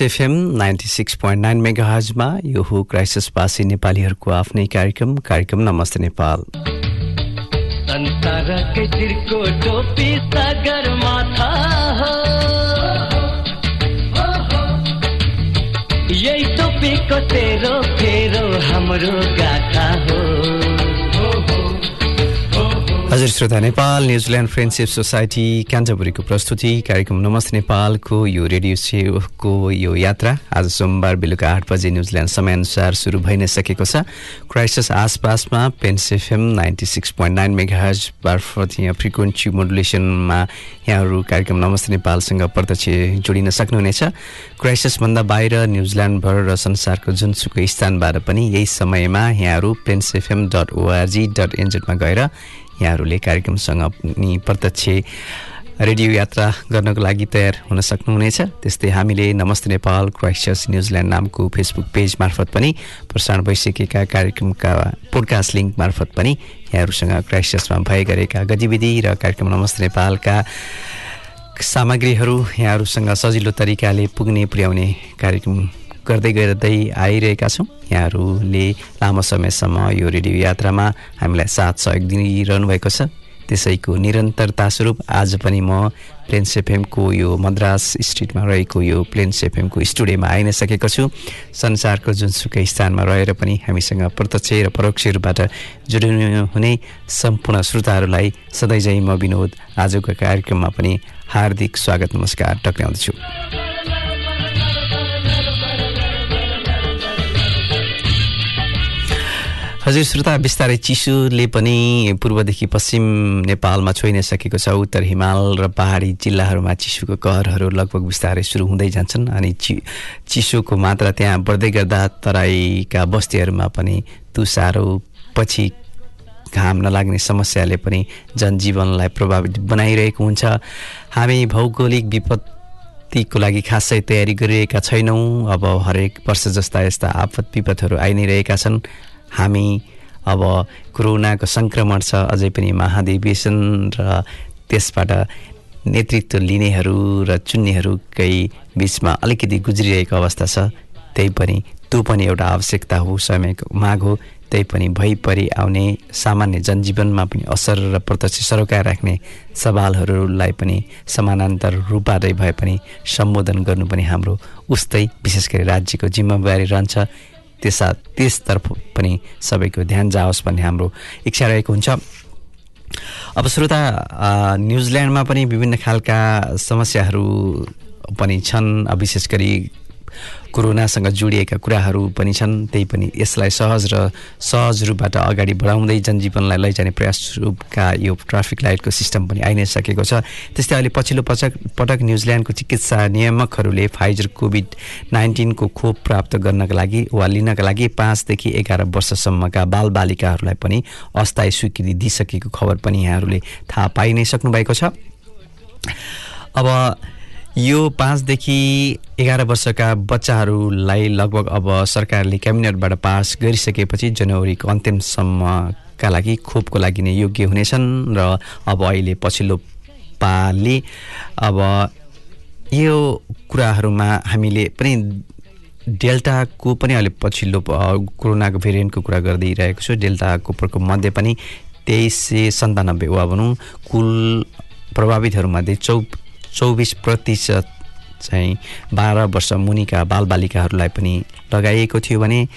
नमस्कार Plains FM ninety six point nine mega हजमा यो हो क्राइसिसवासी नेपालीहरूको आफ्नै कार्यक्रम कार्यक्रम नमस्ते नेपाल। संसारकै चिरको टोपी सागर माथा हो। यही टोपीको तेरो फेरो हाम्रो गाथा हो। हजुर श्रोता Nepal New Zealand friendship society क्यान्टबरीको प्रस्तुति कार्यक्रम नमस्ते नेपालको यो रेडियो सेवको यो यात्रा। आज सोमबार बेलुका आठ बजे न्युजिल्यान्ड समयअनुसार सुरु भइ नै सकेको छ। क्राइसिस आसपासमा Plains FM ninety six point nine mega मार्फत यहाँ फ्रिक्वेन्सी मोडुलेसनमा यहाँहरू कार्यक्रम नमस्ते नेपालसँग प्रत्यक्ष जोडिन सक्नुहुनेछ। क्राइसिसभन्दा बाहिर न्युजिल्यान्डभर र संसारको जुनसुकै स्थानबाट पनि यही समयमा यहाँहरू Plains FM dot org dot एनजेडमा गएर यहाँहरूले कार्यक्रमसँग पनि प्रत्यक्ष रेडियो यात्रा गर्नको लागि तयार हुन सक्नुहुनेछ। त्यस्तै हामीले नमस्ते नेपाल क्राइस्टर्स न्युजिल्यान्ड नामको फेसबुक पेज मार्फत पनि प्रसारण भइसकेका कार्यक्रमका पोडकास्ट लिङ्क मार्फत पनि यहाँहरूसँग क्राइस्टर्समा भए गरेका गतिविधि र कार्यक्रम नमस्ते नेपालका सामग्रीहरू यहाँहरूसँग सजिलो तरिकाले पुग्ने पुर्याउने कार्यक्रम गर्दै गर्दै आइरहेका छौँ। यहाँहरूले लामो समयसम्म यो रेडियो यात्रामा हामीलाई साथ सहयोग दिइरहनु भएको छ। त्यसैको निरन्तरता स्वरूप आज पनि म प्लेन्स एफएमको यो मद्रास स्ट्रिटमा रहेको यो प्लेन्स एफएमको स्टुडियोमा आइ नै सकेको छु। संसारको जुनसुकै स्थानमा रहेर पनि हामीसँग प्रत्यक्ष र परोक्ष रूपबाट जोडिनु हुने सम्पूर्ण श्रोताहरूलाई सधैँझै म विनोद। आजको कार्यक्रममा पनि हार्दिक स्वागत नमस्कार टक्राउँदछु हजुर श्रोता बिस्तारै चिसोले पनि पूर्वदेखि पश्चिम नेपालमा छोइ नै सकेको छ उत्तर हिमाल र पहाडी जिल्लाहरूमा चिसोको कहरहरू लगभग बिस्तारै सुरु हुँदै जान्छन् अनि चि चिसोको मात्रा त्यहाँ बढ्दै गर्दा तराईका बस्तीहरूमा पनि तुसारो पछि घाम नलाग्ने समस्याले पनि जनजीवनलाई प्रभावित बनाइरहेको हुन्छ। हामी भौगोलिक विपत्तिको लागि खासै तयारी गरिरहेका छैनौँ। अब हरेक वर्ष जस्ता यस्ता आपत विपदहरू आइ नै रहेका छन्। हामी अब कोरोनाको सङ्क्रमण छ अझै पनि महाधिवेशन र त्यसबाट नेतृत्व लिनेहरू र चुन्नेहरूकै बिचमा अलिकति गुज्रिरहेको अवस्था छ। त्यही पनि त्यो पनि एउटा आवश्यकता हो समयको माग हो। त्यही पनि भइपरि आउने सामान्य जनजीवनमा पनि असर र प्रत्यक्ष सरोकार राख्ने सवालहरूलाई पनि समानान्तर रूपबाटै भए पनि सम्बोधन गर्नु पनि हाम्रो उस्तै विशेष गरी राज्यको जिम्मेवारी रहन्छ। त्यसा त्यसतर्फ पनि सबैको ध्यान जाओस् भन्ने हाम्रो इच्छा रहेको हुन्छ। अब श्रोता न्युजिल्यान्डमा पनि विभिन्न खालका समस्याहरू पनि छन्। विशेष गरी कोरोनासँग जोडिएका कुराहरू पनि छन् त्यही पनि यसलाई सहज र सहज रूपबाट अगाडि बढाउँदै जनजीवनलाई लैजाने प्रयास रूपका यो ट्राफिक लाइटको सिस्टम पनि आइ नै सकेको छ। त्यस्तै अहिले पछिल्लो पटक पटक न्युजिल्यान्डको चिकित्सा नियामकहरूले फाइजर कोभिड नाइन्टिनको खोप प्राप्त गर्नका लागि वा लिनका लागि पाँचदेखि एघार वर्षसम्मका बालबालिकाहरूलाई पनि अस्थायी स्वीकृति दिइसकेको खबर पनि यहाँहरूले थाहा पाइ नै सक्नुभएको छ। अब यो पाँचदेखि एघार वर्षका बच्चाहरूलाई लगभग अब सरकारले क्याबिनेटबाट पास गरिसकेपछि जनवरीको अन्तिमसम्मका लागि खोपको लागि नै योग्य हुनेछन् र अब अहिले पछिल्लो पालि अब यो कुराहरूमा हामीले पनि डेल्टाको पनि अहिले पछिल्लो कोरोनाको भेरिएन्टको कुरा गरिदिइरहेको छु। डेल्टाको प्रकोप मध्ये पनि तेइस सय सन्तानब्बे वा भनौँ कुल प्रभावितहरूमध्ये चौ चौबिस प्रतिशत चाहिँ बाह्र वर्ष मुनिका बालबालिकाहरूलाई पनि लगाइएको थियो भने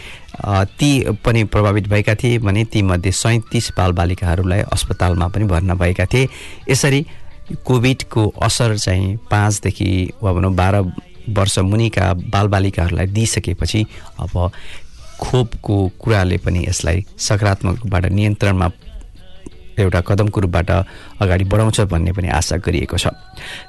ती पनि प्रभावित भएका थिए भने तीमध्ये सैँतिस बालबालिकाहरूलाई अस्पतालमा पनि भर्ना भएका थिए। यसरी कोभिडको असर चाहिँ पाँचदेखि वा भनौँ बाह्र वर्ष मुनिका बालबालिकाहरूलाई दिइसकेपछि अब खोपको कुराले पनि यसलाई सकारात्मक रूपबाट नियन्त्रणमा एउटा कदमको रूपबाट अगाडि बढाउँछ भन्ने पनि आशा गरिएको छ।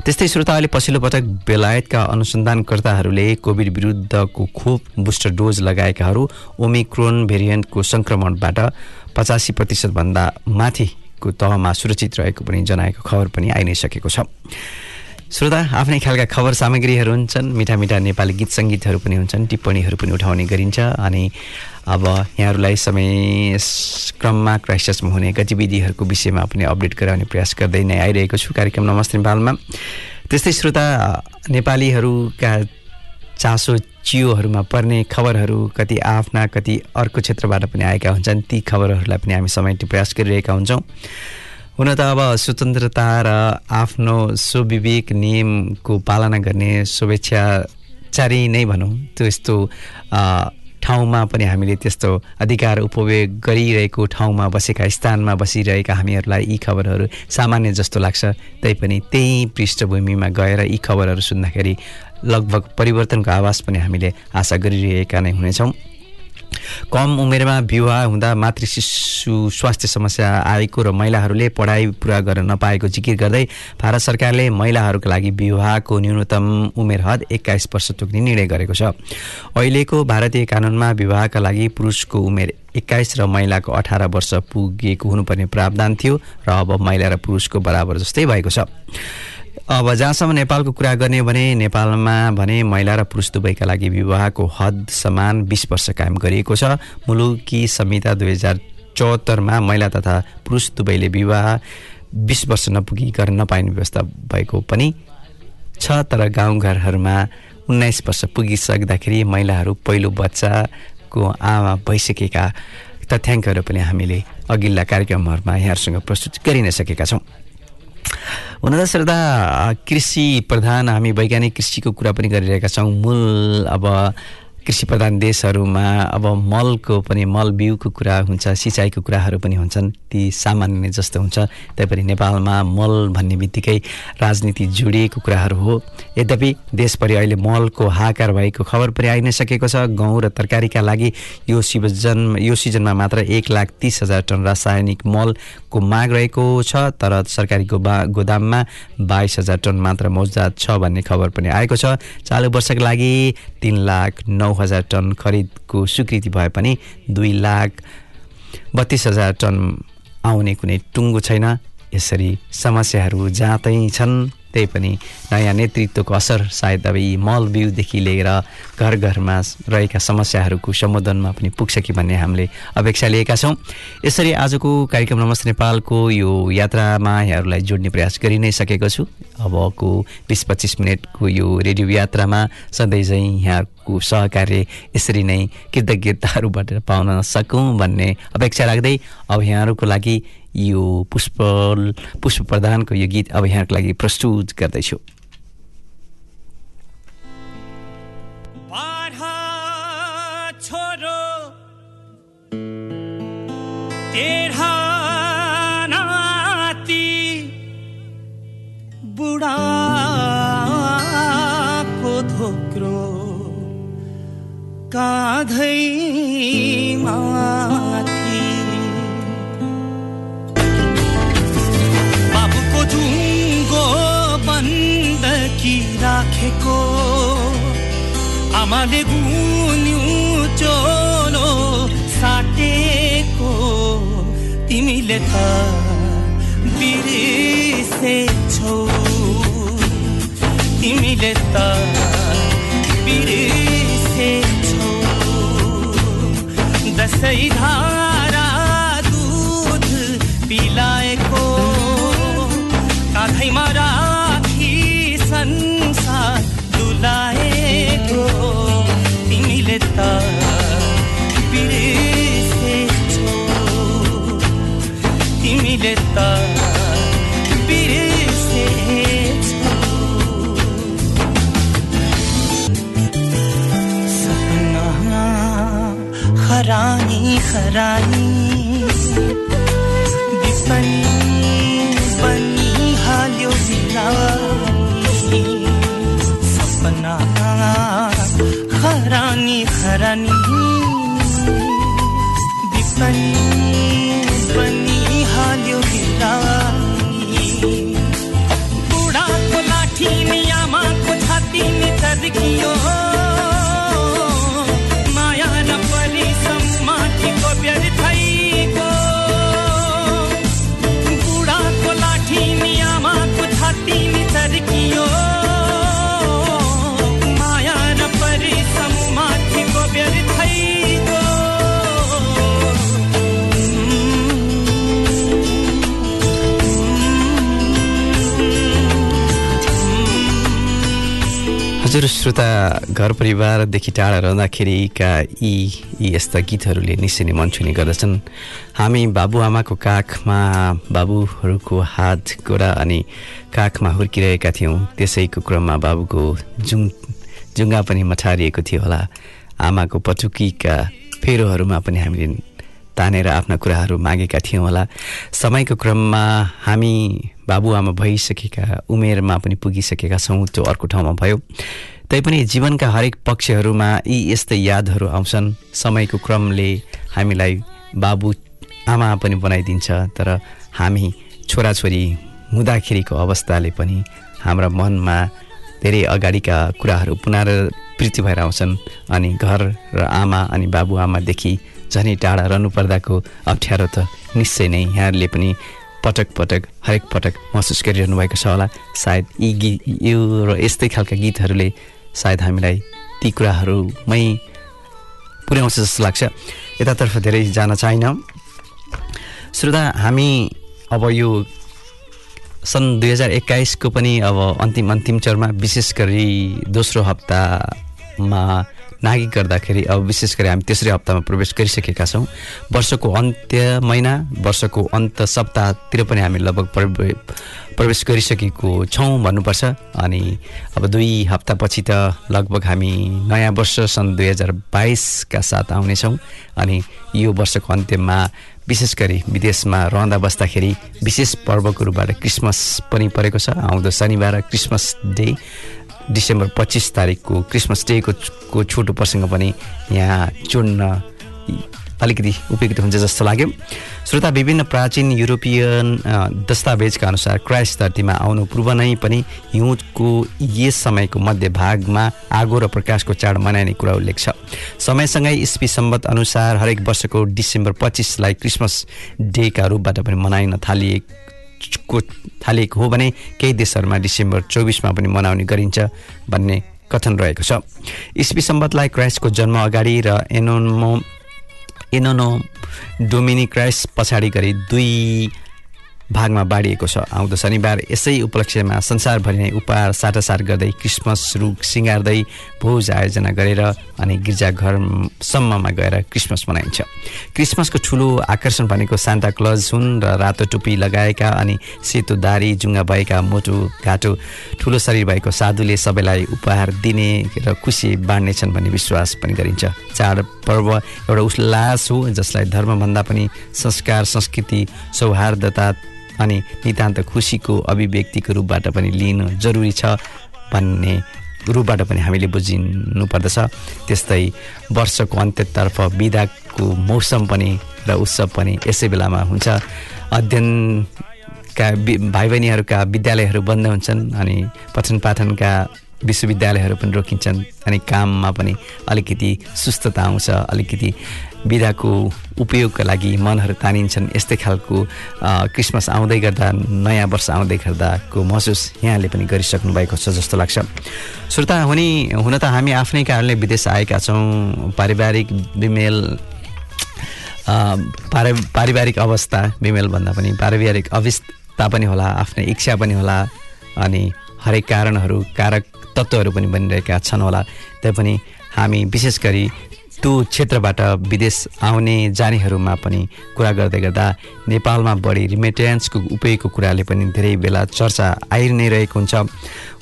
त्यस्तै श्रोता अहिले पछिल्लो पटक बेलायतका अनुसन्धानकर्ताहरूले कोभिड विरुद्धको खोप बुस्टर डोज लगाएकाहरू ओमिक्रोन भेरिएन्टको सङ्क्रमणबाट पचासी प्रतिशतभन्दा माथिको तहमा सुरक्षित रहेको पनि जनाएको खबर पनि आइ नै सकेको छ। श्रोता आफ्नै खालका खबर सामग्रीहरू हुन्छन् मिठा मिठा नेपाली गीत सङ्गीतहरू पनि हुन्छन् टिप्पणीहरू पनि उठाउने गरिन्छ। अनि अब यहाँहरूलाई समय क्रममा क्राइसिसमा हुने गतिविधिहरूको विषयमा पनि अपडेट गराउने प्रयास गर्दै नै आइरहेको छु। कार्यक्रम नमस्ते नेपालमा। त्यस्तै श्रोता नेपालीहरूका चासो चियोहरूमा पर्ने खबरहरू कति आफ्ना कति अर्को क्षेत्रबाट पनि आएका हुन्छन् ती खबरहरूलाई पनि हामी समेट्ने प्रयास गरिरहेका हुन्छौँ। हुन त अब स्वतन्त्रता र आफ्नो स्वविवेक नियमको पालना गर्ने शुभेच्छाचारी नै भनौँ। त्यो यस्तो ठाउँमा पनि हामीले त्यस्तो अधिकार उपयोग गरिरहेको ठाउँमा बसेका स्थानमा बसिरहेका हामीहरूलाई यी खबरहरू सामान्य जस्तो लाग्छ। तैपनि त्यही पृष्ठभूमिमा गएर यी खबरहरू सुन्दाखेरि लगभग परिवर्तनको आवाज पनि हामीले आशा गरिरहेका नै हुनेछौँ। कम उमेरमा विवाह हुँदा मातृ शिशु स्वास्थ्य समस्या आएको र महिलाहरूले पढाइ पुरा गर्न नपाएको जिकिर गर्दै भारत सरकारले महिलाहरूका लागि विवाहको न्यूनतम उमेर हद एक्काइस वर्ष तोक्ने निर्णय गरेको छ। अहिलेको भारतीय कानुनमा विवाहका लागि पुरुषको उमेर एक्काइस र महिलाको अठार वर्ष पुगेको हुनुपर्ने प्रावधान थियो र अब महिला र पुरुषको बराबर जस्तै भएको छ। अब जहाँसम्म नेपालको कुरा गर्ने भने नेपालमा भने महिला र पुरुष दुवैका लागि विवाहको हद समान बिस वर्ष कायम गरिएको छ। मुलुकी संहिता दुई हजार चौहत्तरमा महिला तथा पुरुष दुवैले विवाह बिस वर्ष नपुगी गर्न नपाइने व्यवस्था भएको पनि छ तर गाउँघरहरूमा उन्नाइस वर्ष पुगिसक्दाखेरि महिलाहरू पहिलो बच्चाको आमा भइसकेका तथ्याङ्कहरू पनि हामीले अघिल्ला कार्यक्रमहरूमा यहाँहरूसँग प्रस्तुत गरि नै सकेका छौँ। हुन त श्रद्धा कृषि प्रधान हामी वैज्ञानिक कृषिको कुरा पनि गरिरहेका छौँ। मूल अब कृषि प्रधान देशहरूमा अब मलको पनि मल बिउको कुरा हुन्छ सिँचाइको कुराहरू पनि हुन्छन् ती सामान्य नै जस्तो हुन्छ। तैपनि नेपालमा मल भन्ने बित्तिकै राजनीति जोडिएको कुराहरू हो। यद्यपि देशभरि अहिले मलको हाकार भएको खबर पनि आइ नै सकेको छ। गहुँ र तरकारीका लागि यो सिजन यो सिजनमा मात्र एक लाख तिस हजार टन रासायनिक मलको माग रहेको छ तर सरकारीको बा गोदाममा बाइस हजार टन मात्र मौजात छ भन्ने खबर पनि आएको छ। चालु वर्षको लागि तिन लाख नौ हजार टन खरिदको स्वीकृति भए पनि दुई लाख बत्तिस हजार टन आउने कुनै टुङ्गो छैन। यसरी समस्याहरू जाँतै छन्। त्यही पनि नयाँ नेतृत्वको असर सायद अब यी मल बिउदेखि लिएर घर घरमा रहेका समस्याहरूको सम्बोधनमा पनि पुग्छ कि भन्ने हामीले अपेक्षा लिएका छौँ। यसरी आजको कार्यक्रम नमस्ते नेपालको यो यात्रामा यहाँहरूलाई जोड्ने प्रयास गरि नै सकेको छु। अबको बिस पच्चिस मिनटको यो रेडियो यात्रामा सधैँ चाहिँ यहाँको सहकार्य यसरी नै कृतज्ञताहरूबाट पाउन सकौँ भन्ने अपेक्षा राख्दै अब यहाँहरूको लागि यो पुष्प पुष्प प्रधानको यो गीत अब यहाँको लागि प्रस्तुत गर्दैछु। बुढाको धोक्रो काँधैमा राखेको आमाले गुन्यु चोलो साटेको तिमीले त बिर्सेछौ तिमीले त बिर्सेछौ। दसैँ बनी बिरानी सपना खरानी खरानी विपनी पनि हाल्यो बिरानी हजुर श्रोता घर परिवारदेखि टाढा रहँदाखेरिका यी यी यस्ता गीतहरूले निश्चय नै मन छुने गर्दछन्। हामी बाबुआमाको काखमा बाबुहरूको हात गोडा अनि काखमा हुर्किरहेका थियौँ। त्यसैको क्रममा बाबुको जुङ जुङ्गा पनि मठारिएको थियो होला। आमाको पटुकीका फेरोहरूमा पनि हामीले तानेर आफ्ना कुराहरू मागेका थियौँ होला। समयको क्रममा हामी बाबुआमा भइसकेका उमेरमा पनि पुगिसकेका छौँ त्यो अर्को ठाउँमा भयो। तैपनि जीवनका हरेक पक्षहरूमा यी यस्तै यादहरू आउँछन्। समयको क्रमले हामीलाई बाबु आमा पनि बनाइदिन्छ तर हामी छोराछोरी हुँदाखेरिको अवस्थाले पनि हाम्रा मनमा धेरै अगाडिका कुराहरू पुनरावृत्ति भएर आउँछन्। अनि घर र आमा अनि बाबुआमादेखि झनै टाढा रहनु पर्दाको अप्ठ्यारो त निश्चय नै यहाँहरूले पनि पटक पटक हरेक पटक महसुस गरिरहनु भएको छ होला। सायद यी गीत यो र यस्तै खालका गीतहरूले सायद हामीलाई ती कुराहरूमै पुर्याउँछ जस्तो लाग्छ। यतातर्फ धेरै जान चाहिन श्रोता हामी अब यो सन् दुई हजार एक्काइसको पनि अब अन्तिम अन्तिम चरणमा विशेष गरी दोस्रो हप्तामा नागी गर्दाखेरि अब विशेष गरी हामी तेस्रै हप्तामा प्रवेश गरिसकेका छौँ। वर्षको अन्त्य महिना वर्षको अन्त सप्ताहतिर पनि हामी लगभग प्रवे प्रवेश गरिसकेको छौँ भन्नुपर्छ। अनि अब दुई हप्तापछि त लगभग हामी नयाँ वर्ष सन् दुई हजार बाइसका साथ आउनेछौँ। अनि यो वर्षको अन्त्यमा विशेष गरी विदेशमा रहँदा बस्दाखेरि विशेष पर्वको रूपबाट क्रिसमस पनि परेको छ। आउँदो शनिबार क्रिसमस डे। डिसेम्बर पच्चिस तारिकको क्रिसमस डेको को छोटो प्रसङ्ग पनि यहाँ जोड्न अलिकति उपयुक्त हुन्छ जस्तो लाग्यो। श्रोता विभिन्न प्राचीन युरोपियन दस्तावेजका अनुसार क्राइस्ट धरतीमा आउनु पूर्व नै पनि हिउँदको यस समयको मध्य भागमा आगो र प्रकाशको चाड मनाइने कुरा उल्लेख छ। समयसँगै इस्वी सम्बत अनुसार हरेक वर्षको डिसेम्बर पच्चिसलाई क्रिसमस डेका रूपबाट पनि मनाइन थालिएको को थालिएको हो भने केही देशहरूमा डिसेम्बर चौबिसमा पनि मनाउने गरिन्छ भन्ने कथन रहेको छ। इस्वी सम्बतलाई क्राइस्टको जन्म अगाडि र एनोमो एनोनो डोमिनी क्राइस्ट पछाडि गरी दुई भागमा बाँडिएको छ। आउँदो शनिबार यसै उपलक्ष्यमा संसारभरि नै उपहार साटासाट गर्दै क्रिसमस रुख सिँगार्दै भोज आयोजना गरेर अनि गिर्जाघरसम्ममा गएर क्रिसमस मनाइन्छ। क्रिसमसको ठुलो आकर्षण भनेको सान्ता क्लज हुन् र रातो टोपी लगाएका अनि सेतो दारी जुङ्गा भएका मोटो घाटो ठुलो शरीर भएको साधुले सबैलाई उपहार दिने र खुसी बाँड्नेछन् भन्ने विश्वास पनि गरिन्छ। चाडपर्व एउटा उल्लास हो जसलाई धर्मभन्दा पनि संस्कार संस्कृति सौहार्दता अनि नितान्त खुसीको अभिव्यक्तिको रूपबाट पनि लिनु जरुरी छ भन्ने रूपबाट पनि हामीले बुझिनु पर्दछ। त्यस्तै वर्षको अन्त्यतर्फ बिदाको मौसम पनि र उत्सव पनि यसै बेलामा हुन्छ। अध्ययनका वि- भाइ बहिनीहरूका विद्यालयहरू बन्द हुन्छन् अनि पठन पाठनका विश्वविद्यालयहरू पनि रोकिन्छन् अनि काममा पनि अलिकति सुस्तता आउँछ अलिकति विधाको उपयोगका लागि मनहरू तानिन्छन् यस्तै खालको क्रिसमस आउँदै गर्दा नयाँ वर्ष आउँदै गर्दाको महसुस यहाँले पनि गरिसक्नु भएको छ जस्तो लाग्छ। श्रोता हुने हुन त हामी आफ्नै कारणले विदेश आएका छौँ। पारिवारिक बिमेल पारि पारिवारिक अवस्था बिमेल भन्दा पनि पारिवारिक अवस्था पनि होला आफ्नै इच्छा पनि होला अनि हरेक कारणहरू कारक तत्त्वहरू पनि बनिरहेका छन् होला। तैपनि हामी विशेष गरी त्यो क्षेत्रबाट विदेश आउने जानेहरूमा पनि कुरा गर्दै गर्दा नेपालमा बढी रिमेटेन्सको उपयोगको कुराले पनि धेरै बेला चर्चा आइ नै रहेको हुन्छ।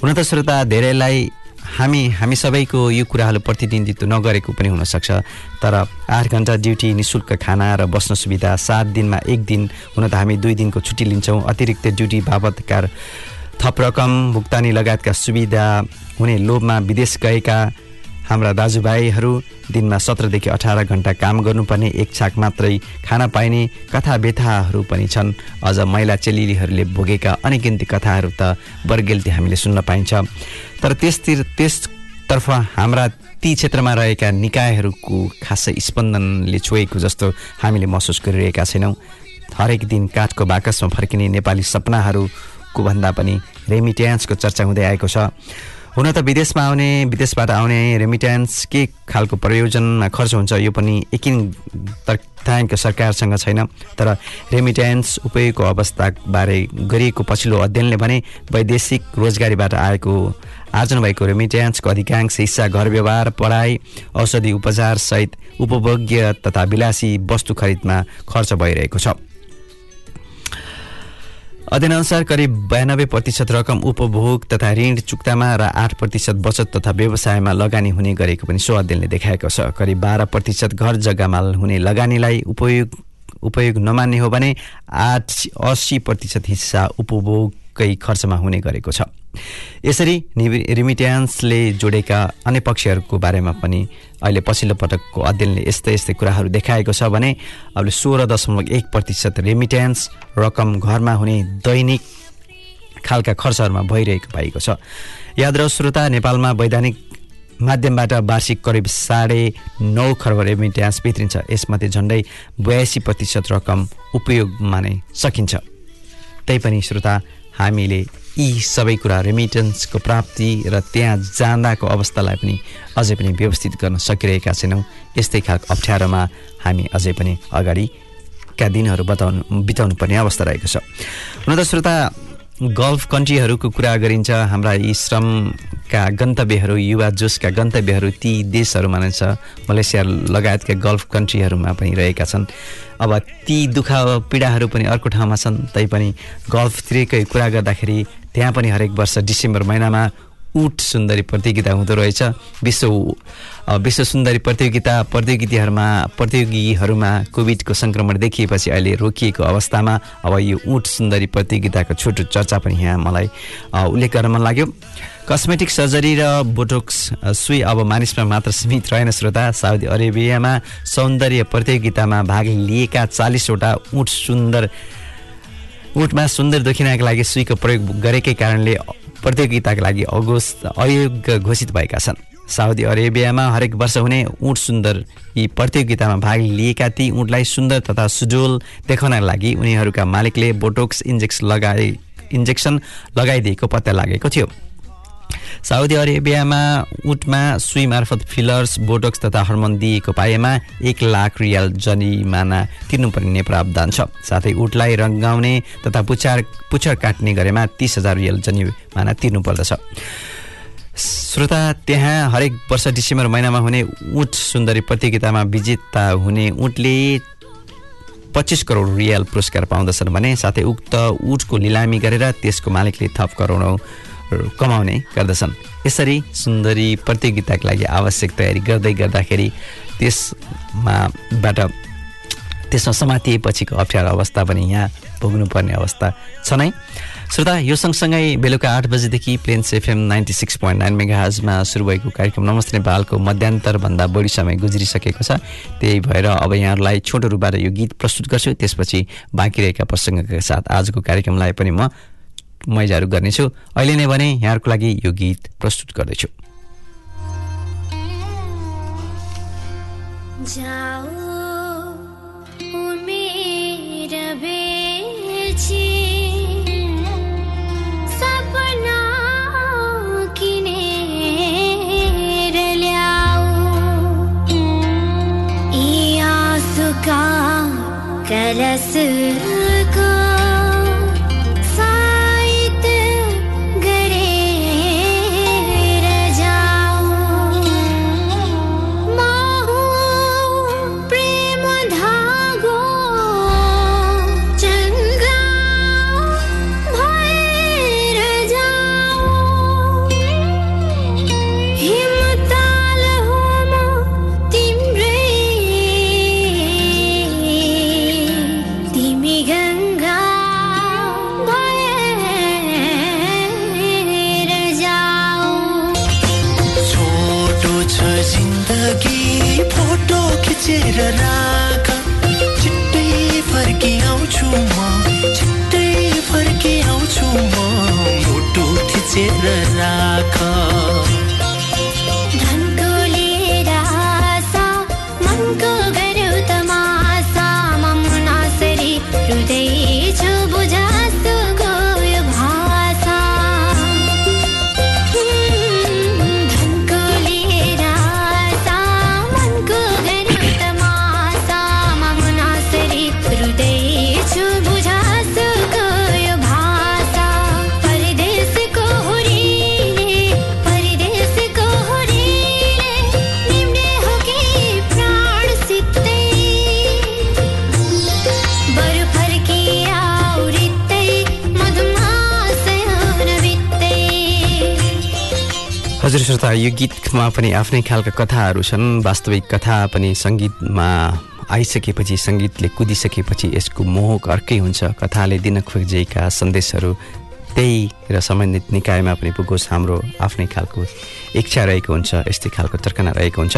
हुन त श्रोता धेरैलाई हामी हामी सबैको यो कुराहरू प्रतिनिधित्व नगरेको पनि हुनसक्छ तर आठ घन्टा ड्युटी नि शुल्क खाना र बस्न सुविधा सात दिनमा एक दिन हुन त हामी दुई दिनको छुट्टी लिन्छौँ। अतिरिक्त ड्युटी बापतका थप रकम भुक्तानी लगायतका सुविधा हुने लोभमा विदेश गएका हाम्रा दाजुभाइहरू दिनमा सत्रदेखि अठार घन्टा काम गर्नुपर्ने एक छाक मात्रै खान पाइने कथा व्यथाहरू पनि छन्। अझ महिला चेलिलीहरूले भोगेका अनेकिन्ती कथाहरू त बर्गेल्ती हामीले सुन्न पाइन्छ। तर त्यसतिर त्यसतर्फ हाम्रा ती क्षेत्रमा रहेका निकायहरूको खासै स्पन्दनले छोएको जस्तो हामीले महसुस गरिरहेका छैनौँ। हरेक दिन काठको बाकसमा फर्किने नेपाली सपनाहरूको भन्दा पनि रेमिट्यान्सको चर्चा हुँदै आएको छ। हुन त विदेशमा आउने विदेशबाट आउने रेमिट्यान्स के खालको प्रयोजनमा खर्च हुन्छ यो पनि एकिन तथ्याङ्क सरकारसँग छैन। तर रेमिट्यान्स उपयोगको अवस्थाबारे गरिएको पछिल्लो अध्ययनले भने वैदेशिक रोजगारीबाट आएको आर्जन भएको रेमिट्यान्सको अधिकांश हिस्सा घर व्यवहार पढाइ औषधि उपचार सहित उपभोग्य तथा विलासी वस्तु खरिदमा खर्च भइरहेको छ। अध्ययनअनुसार करिब बयानब्बे प्रतिशत रकम उपभोग तथा ऋण चुक्तामा र आठ प्रतिशत बचत तथा व्यवसायमा लगानी हुने गरेको पनि सो अध्ययनले देखाएको छ। करिब बाह्र प्रतिशत घर जग्गामा हुने लगानीलाई उपयोग उपयोग नमान्ने हो भने आठ अस्सी प्रतिशत हिस्सा उपभोगकै खर्चमा हुने गरेको छ। यसरी रिमिट्यान्सले जोडेका अन्य पक्षहरूको बारेमा पनि अहिले पछिल्लो पटकको अध्ययनले यस्तै यस्तै कुराहरू देखाएको छ भने अब सोह्र दशमलव एक प्रतिशत रेमिट्यान्स रकम घरमा हुने दैनिक खालका खर्चहरूमा भइरहेको पाइएको छ। याद र श्रोता नेपालमा वैधानिक माध्यमबाट वार्षिक करिब साढे नौ खर्ब रेमिट्यान्स भित्रिन्छ यसमध्ये झन्डै बयासी प्रतिशत रकम उपयोगमा नै सकिन्छ। तैपनि श्रोता हामीले यी सबै कुरा रेमिटेन्सको प्राप्ति र त्यहाँ जाँदाको अवस्थालाई पनि अझै पनि व्यवस्थित गर्न सकिरहेका छैनौँ। यस्तै खालको अप्ठ्यारोमा हामी अझै पनि अगाडिका दिनहरू बताउनु बिताउनु पर्ने अवस्था रहेको छ। हुन त श्रोता गल्फ कन्ट्रीहरूको कुरा गरिन्छ हाम्रा यी श्रमका गन्तव्यहरू युवा जोसका गन्तव्यहरू ती देशहरूमा नै छ। मलेसिया लगायतका गल्फ कन्ट्रीहरूमा पनि रहेका छन्। अब ती दुःख पीडाहरू पनि अर्को ठाउँमा छन्। तैपनि गल्फतिरकै कुरा गर्दाखेरि त्यहाँ पनि हरेक वर्ष डिसेम्बर महिनामा उट सुन्दरी प्रतियोगिता हुँदो रहेछ। विश्व विश्व सुन्दरी प्रतियोगिता प्रतियोगिताहरूमा प्रतियोगीहरूमा कोभिडको सङ्क्रमण देखिएपछि अहिले रोकिएको अवस्थामा अब यो उट सुन्दरी प्रतियोगिताको छोटो चर्चा पनि यहाँ मलाई उल्लेख गर्न मन लाग्यो। कस्मेटिक सर्जरी र बोटोक्स सुई अब मानिसमा मात्र सीमित रहेन श्रोता। साउदी अरेबियामा सौन्दर्य प्रतियोगितामा भाग लिएका चालिसवटा उट सुन्दर उठमा सुन्दर देखिनको लागि सुईको प्रयोग गरेकै कारणले प्रतियोगिताका लागि अगोस्त अयोग्य घोषित भएका छन्। साउदी अरेबियामा हरेक वर्ष हुने उठ सुन्दर यी प्रतियोगितामा भाग लिएका ती उठलाई सुन्दर तथा सुजोल देखाउनका लागि उनीहरूका मालिकले बोटोक्स इन्जेक्स लगाए इन्जेक्सन लगाइदिएको पत्ता लागेको थियो। साउदी अरेबियामा उटमा सुई मार्फत फिलर्स बोटक्स तथा हर्मोन दिएको पाएमा एक लाख रियाल जरिमाना तिर्नुपर्ने प्रावधान छ। साथै उटलाई रङ्गाउने तथा पुछार पुच्छर काट्ने गरेमा तिस हजार रियल जरिमाना तिर्नुपर्दछ। श्रोता त्यहाँ हरेक वर्ष डिसेम्बर महिनामा हुने उट सुन्दरी प्रतियोगितामा विजेता हुने उटले पच्चिस करोड रियाल पुरस्कार पाउँदछन् भने साथै उक्त उटको लिलामी गरेर त्यसको मालिकले थप करोडौँ कमाउने गर्दछन्। यसरी सुन्दरी प्रतियोगिताको लागि आवश्यक तयारी गर्दै गर्दाखेरि त्यसमाबाट त्यसमा समातिएपछिको अप्ठ्यारो अवस्था पनि यहाँ भोग्नुपर्ने अवस्था छ नै श्रोता यो सँगसँगै बेलुका आठ बजीदेखि Plains FM ninety six point nine mega हाजमा सुरु भएको कार्यक्रम नमस्ते नेपालको मध्यान्तरभन्दा बढी समय गुज्रिसकेको छ। त्यही भएर अब यहाँहरूलाई छोटो रूपबाट यो गीत प्रस्तुत गर्छु। त्यसपछि बाँकी रहेका प्रसङ्गका साथ आजको कार्यक्रमलाई पनि म मैजाहरू गर्नेछु। अहिले नै भने यहाँहरूको लागि यो गीत प्रस्तुत गर्दैछु। कलस यो गीतमा पनि आफ्नै खालका कथाहरू छन्। वास्तविक कथा पनि सङ्गीतमा आइसकेपछि सङ्गीतले कुदिसकेपछि यसको मोहक अर्कै हुन्छ। कथाले दिन खोजेका सन्देशहरू त्यही र सम्बन्धित निकायमा पनि पुगोस् हाम्रो आफ्नै खालको इच्छा रहेको हुन्छ यस्तै खालको तर्कना रहेको हुन्छ।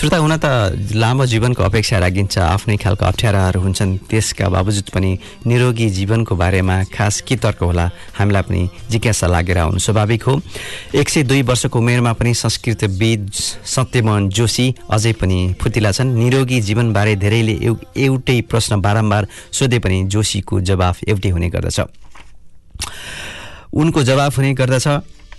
श्रोता हुन त लामो जीवनको अपेक्षा राखिन्छ आफ्नै खालको अप्ठ्याराहरू हुन्छन्। त्यसका बावजुद पनि निरोगी जीवनको बारेमा खास के तर्क होला हामीलाई पनि जिज्ञासा लागेर आउनु स्वाभाविक हो। एक सय दुई वर्षको उमेरमा पनि संस्कृतविद सत्यमोहन जोशी अझै पनि फुतिला छन्। निरोगी जीवनबारे धेरैले एउ एउटै प्रश्न बारम्बार सोधे पनि जोशीको जवाफ एउटै हुने गर्दछ। उनको जवाब हुने गर्दछ।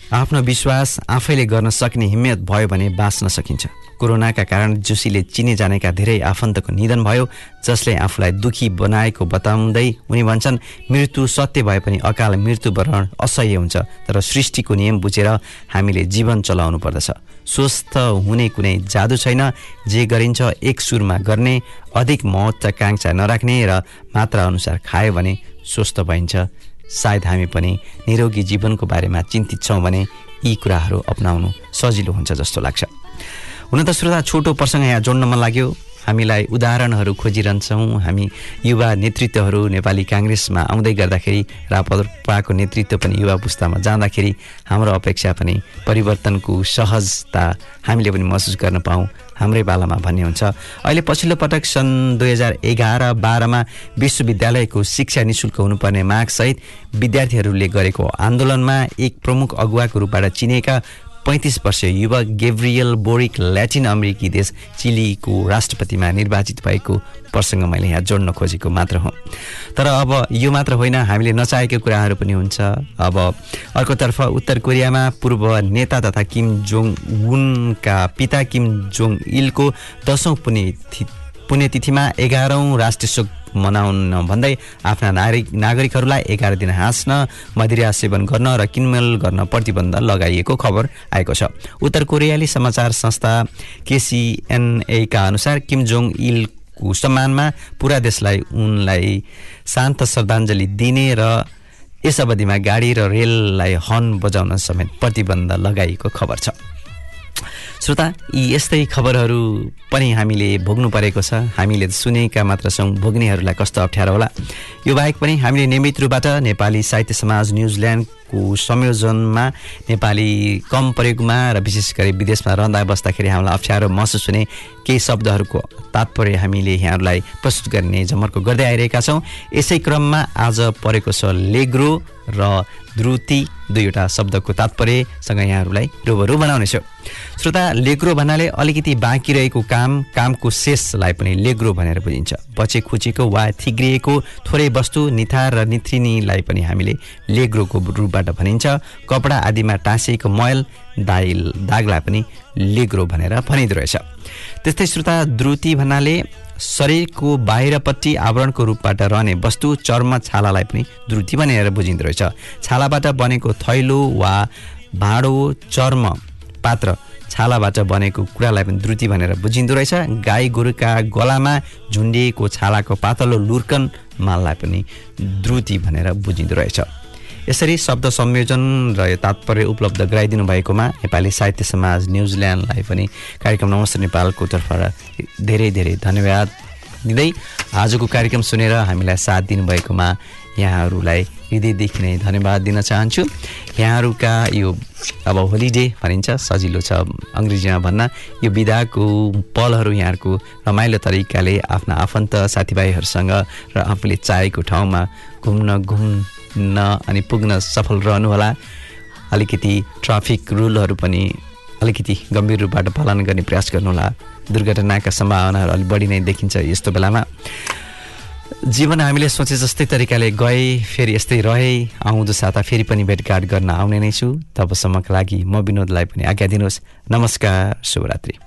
आफ्नो विश्वास आफैले गर्न सक्ने हिम्मत भयो भने बाँच्न सकिन्छ। कोरोनाका कारण जोशीले चिने जानेका धेरै आफन्तको निधन भयो जसले आफूलाई दुखी बनाएको बताउँदै उनी भन्छन् मृत्यु सत्य भए पनि अकाल मृत्युवरण असह्य हुन्छ तर सृष्टिको नियम बुझेर हामीले जीवन चलाउनु पर्दछ। स्वस्थ हुने कुनै जादु छैन जे गरिन्छ एक सुरमा गर्ने अधिक महत्वाकांक्षा नराख्ने र मात्रा अनुसार खायो भने स्वस्थ भइन्छ। सायद हामी पनि निरोगी जीवनको बारेमा चिन्तित छौँ भने यी कुराहरू अप्नाउनु सजिलो हुन्छ जस्तो लाग्छ। हुन त श्रोता छोटो प्रसङ्ग यहाँ जोड्न मन लाग्यो। हामीलाई उदाहरणहरू खोजिरहन्छौँ। हामी युवा नेतृत्वहरू नेपाली काङ्ग्रेसमा आउँदै गर्दाखेरि रापरपाको नेतृत्व पनि युवा पुस्तामा जाँदाखेरि हाम्रो अपेक्षा पनि परिवर्तनको सहजता हामीले पनि महसुस गर्न पाऊँ। हाम्रै पालामा भन्ने हुन्छ। अहिले पछिल्लो पटक सन् दुई हजार एघार बाह्रमा विश्वविद्यालयको शिक्षा निशुल्क हुनुपर्ने मागसहित विद्यार्थीहरूले गरेको आन्दोलनमा एक प्रमुख अगुवाको रूपबाट चिनेका पैँतिस वर्षीय युवक गेब्रियल बोरिक ल्याटिन अमेरिकी देश चिलीको राष्ट्रपतिमा निर्वाचित भएको प्रसङ्ग मैले यहाँ जोड्न खोजेको मात्र हो। तर अब यो मात्र होइन हामीले नचाहेको कुराहरू पनि हुन्छ। अब अर्कोतर्फ उत्तर कोरियामा पूर्व नेता तथा किम जोङ उनका पिता किम जोङ इलको दसौँ पुण्यतिथि पुण्यतिथिमा एघारौँ राष्ट्रिय शोक मनाउन भन्दै आफ्ना नागरिक नागरिकहरूलाई एघार दिन हाँस्न मदिरा सेवन गर्न र किनमेल गर्न प्रतिबन्ध लगाइएको खबर आएको छ। उत्तर कोरियाली समाचार संस्था केसिएनएका अनुसार किम जोङ इलको सम्मानमा पुरा देशलाई उनलाई शान्त श्रद्धाञ्जली दिने र यस अवधिमा गाडी र रेललाई हर्न बजाउन समेत प्रतिबन्ध लगाइएको खबर छ। श्रोता यी यस्तै खबरहरू पनि हामीले भोग्नु परेको छ। हामीले सुनेका मात्र छौँ। भोग्नेहरूलाई कस्तो अप्ठ्यारो होला? यो बाहेक पनि हामीले नियमित रूपबाट नेपाली साहित्य समाज न्युजिल्यान्डको संयोजनमा नेपाली कम प्रयोगमा र विशेष गरी विदेशमा रहँदा बस्दाखेरि हामीलाई अप्ठ्यारो महसुस हुने केही शब्दहरूको तात्पर्य हामीले यहाँहरूलाई प्रस्तुत गर्ने जमर्को गर्दै आइरहेका छौँ। यसै क्रममा आज परेको छ लेग्रो र द्रुति दुईवटा शब्दको तात्पर्यसँग यहाँहरूलाई रोबरु बनाउनेछु श्रोता लेग्रो भन्नाले अलिकति बाँकी रहेको काम कामको शेषलाई पनि लेग्रो भनेर बुझिन्छ। बचे खुचेको वा थिग्रिएको थोरै वस्तु निथार र निथ्रिनीलाई पनि हामीले लेग्रोको रूपबाट भनिन्छ। कपडा आदिमा टाँसिएको मैल दाइल दागलाई पनि लेग्रो भनेर भनिँदो रहेछ। त्यस्तै श्रोता द्रुति भन्नाले शरीरको बाहिरपट्टि आवरणको रूपबाट रहने वस्तु चर्म छालालाई पनि द्रुति भनेर बुझिँदो रहेछ। छालाबाट बनेको थैलो वा भाँडो चर्म पात्र छालाबाट बनेको कुरालाई पनि द्रुति भनेर बुझिँदो रहेछ। गाई गोरुका गलामा झुन्डिएको छालाको पातलो लुर्कन माललाई पनि द्रुति भनेर बुझिँदो रहेछ। यसरी शब्द संयोजन र तात्पर्य उपलब्ध गराइदिनु भएकोमा नेपाली साहित्य समाज न्युजिल्यान्डलाई पनि कार्यक्रम नमस्ते नेपालको तर्फबाट धेरै धेरै धन्यवाद दिँदै आजको कार्यक्रम सुनेर हामीलाई साथ दिनुभएकोमा यहाँहरूलाई हृदयदेखि नै धन्यवाद दिन चाहन्छु। यहाँहरूका यो अब होलिडे भनिन्छ सजिलो छ अङ्ग्रेजीमा भन्न यो बिदाको पलहरू यहाँहरूको रमाइलो तरिकाले आफ्ना आफन्त साथीभाइहरूसँग र आफूले चाहेको ठाउँमा घुम्न घुम्न अनि पुग्न सफल रहनुहोला। अलिकति ट्राफिक रुलहरू पनि अलिकति गम्भीर रूपबाट पालन गर्ने प्रयास गर्नुहोला। दुर्घटनाका सम्भावनाहरू अलिक बढी नै देखिन्छ यस्तो बेलामा। जीवन हामीले सोचे जस्तै तरिकाले गए फेरि यस्तै रहे आउँदो साता फेरि पनि भेटघाट गर्न आउने नै छु। तबसम्मका लागि म विनोदलाई पनि आज्ञा दिनुहोस्। नमस्कार शुभरात्रि।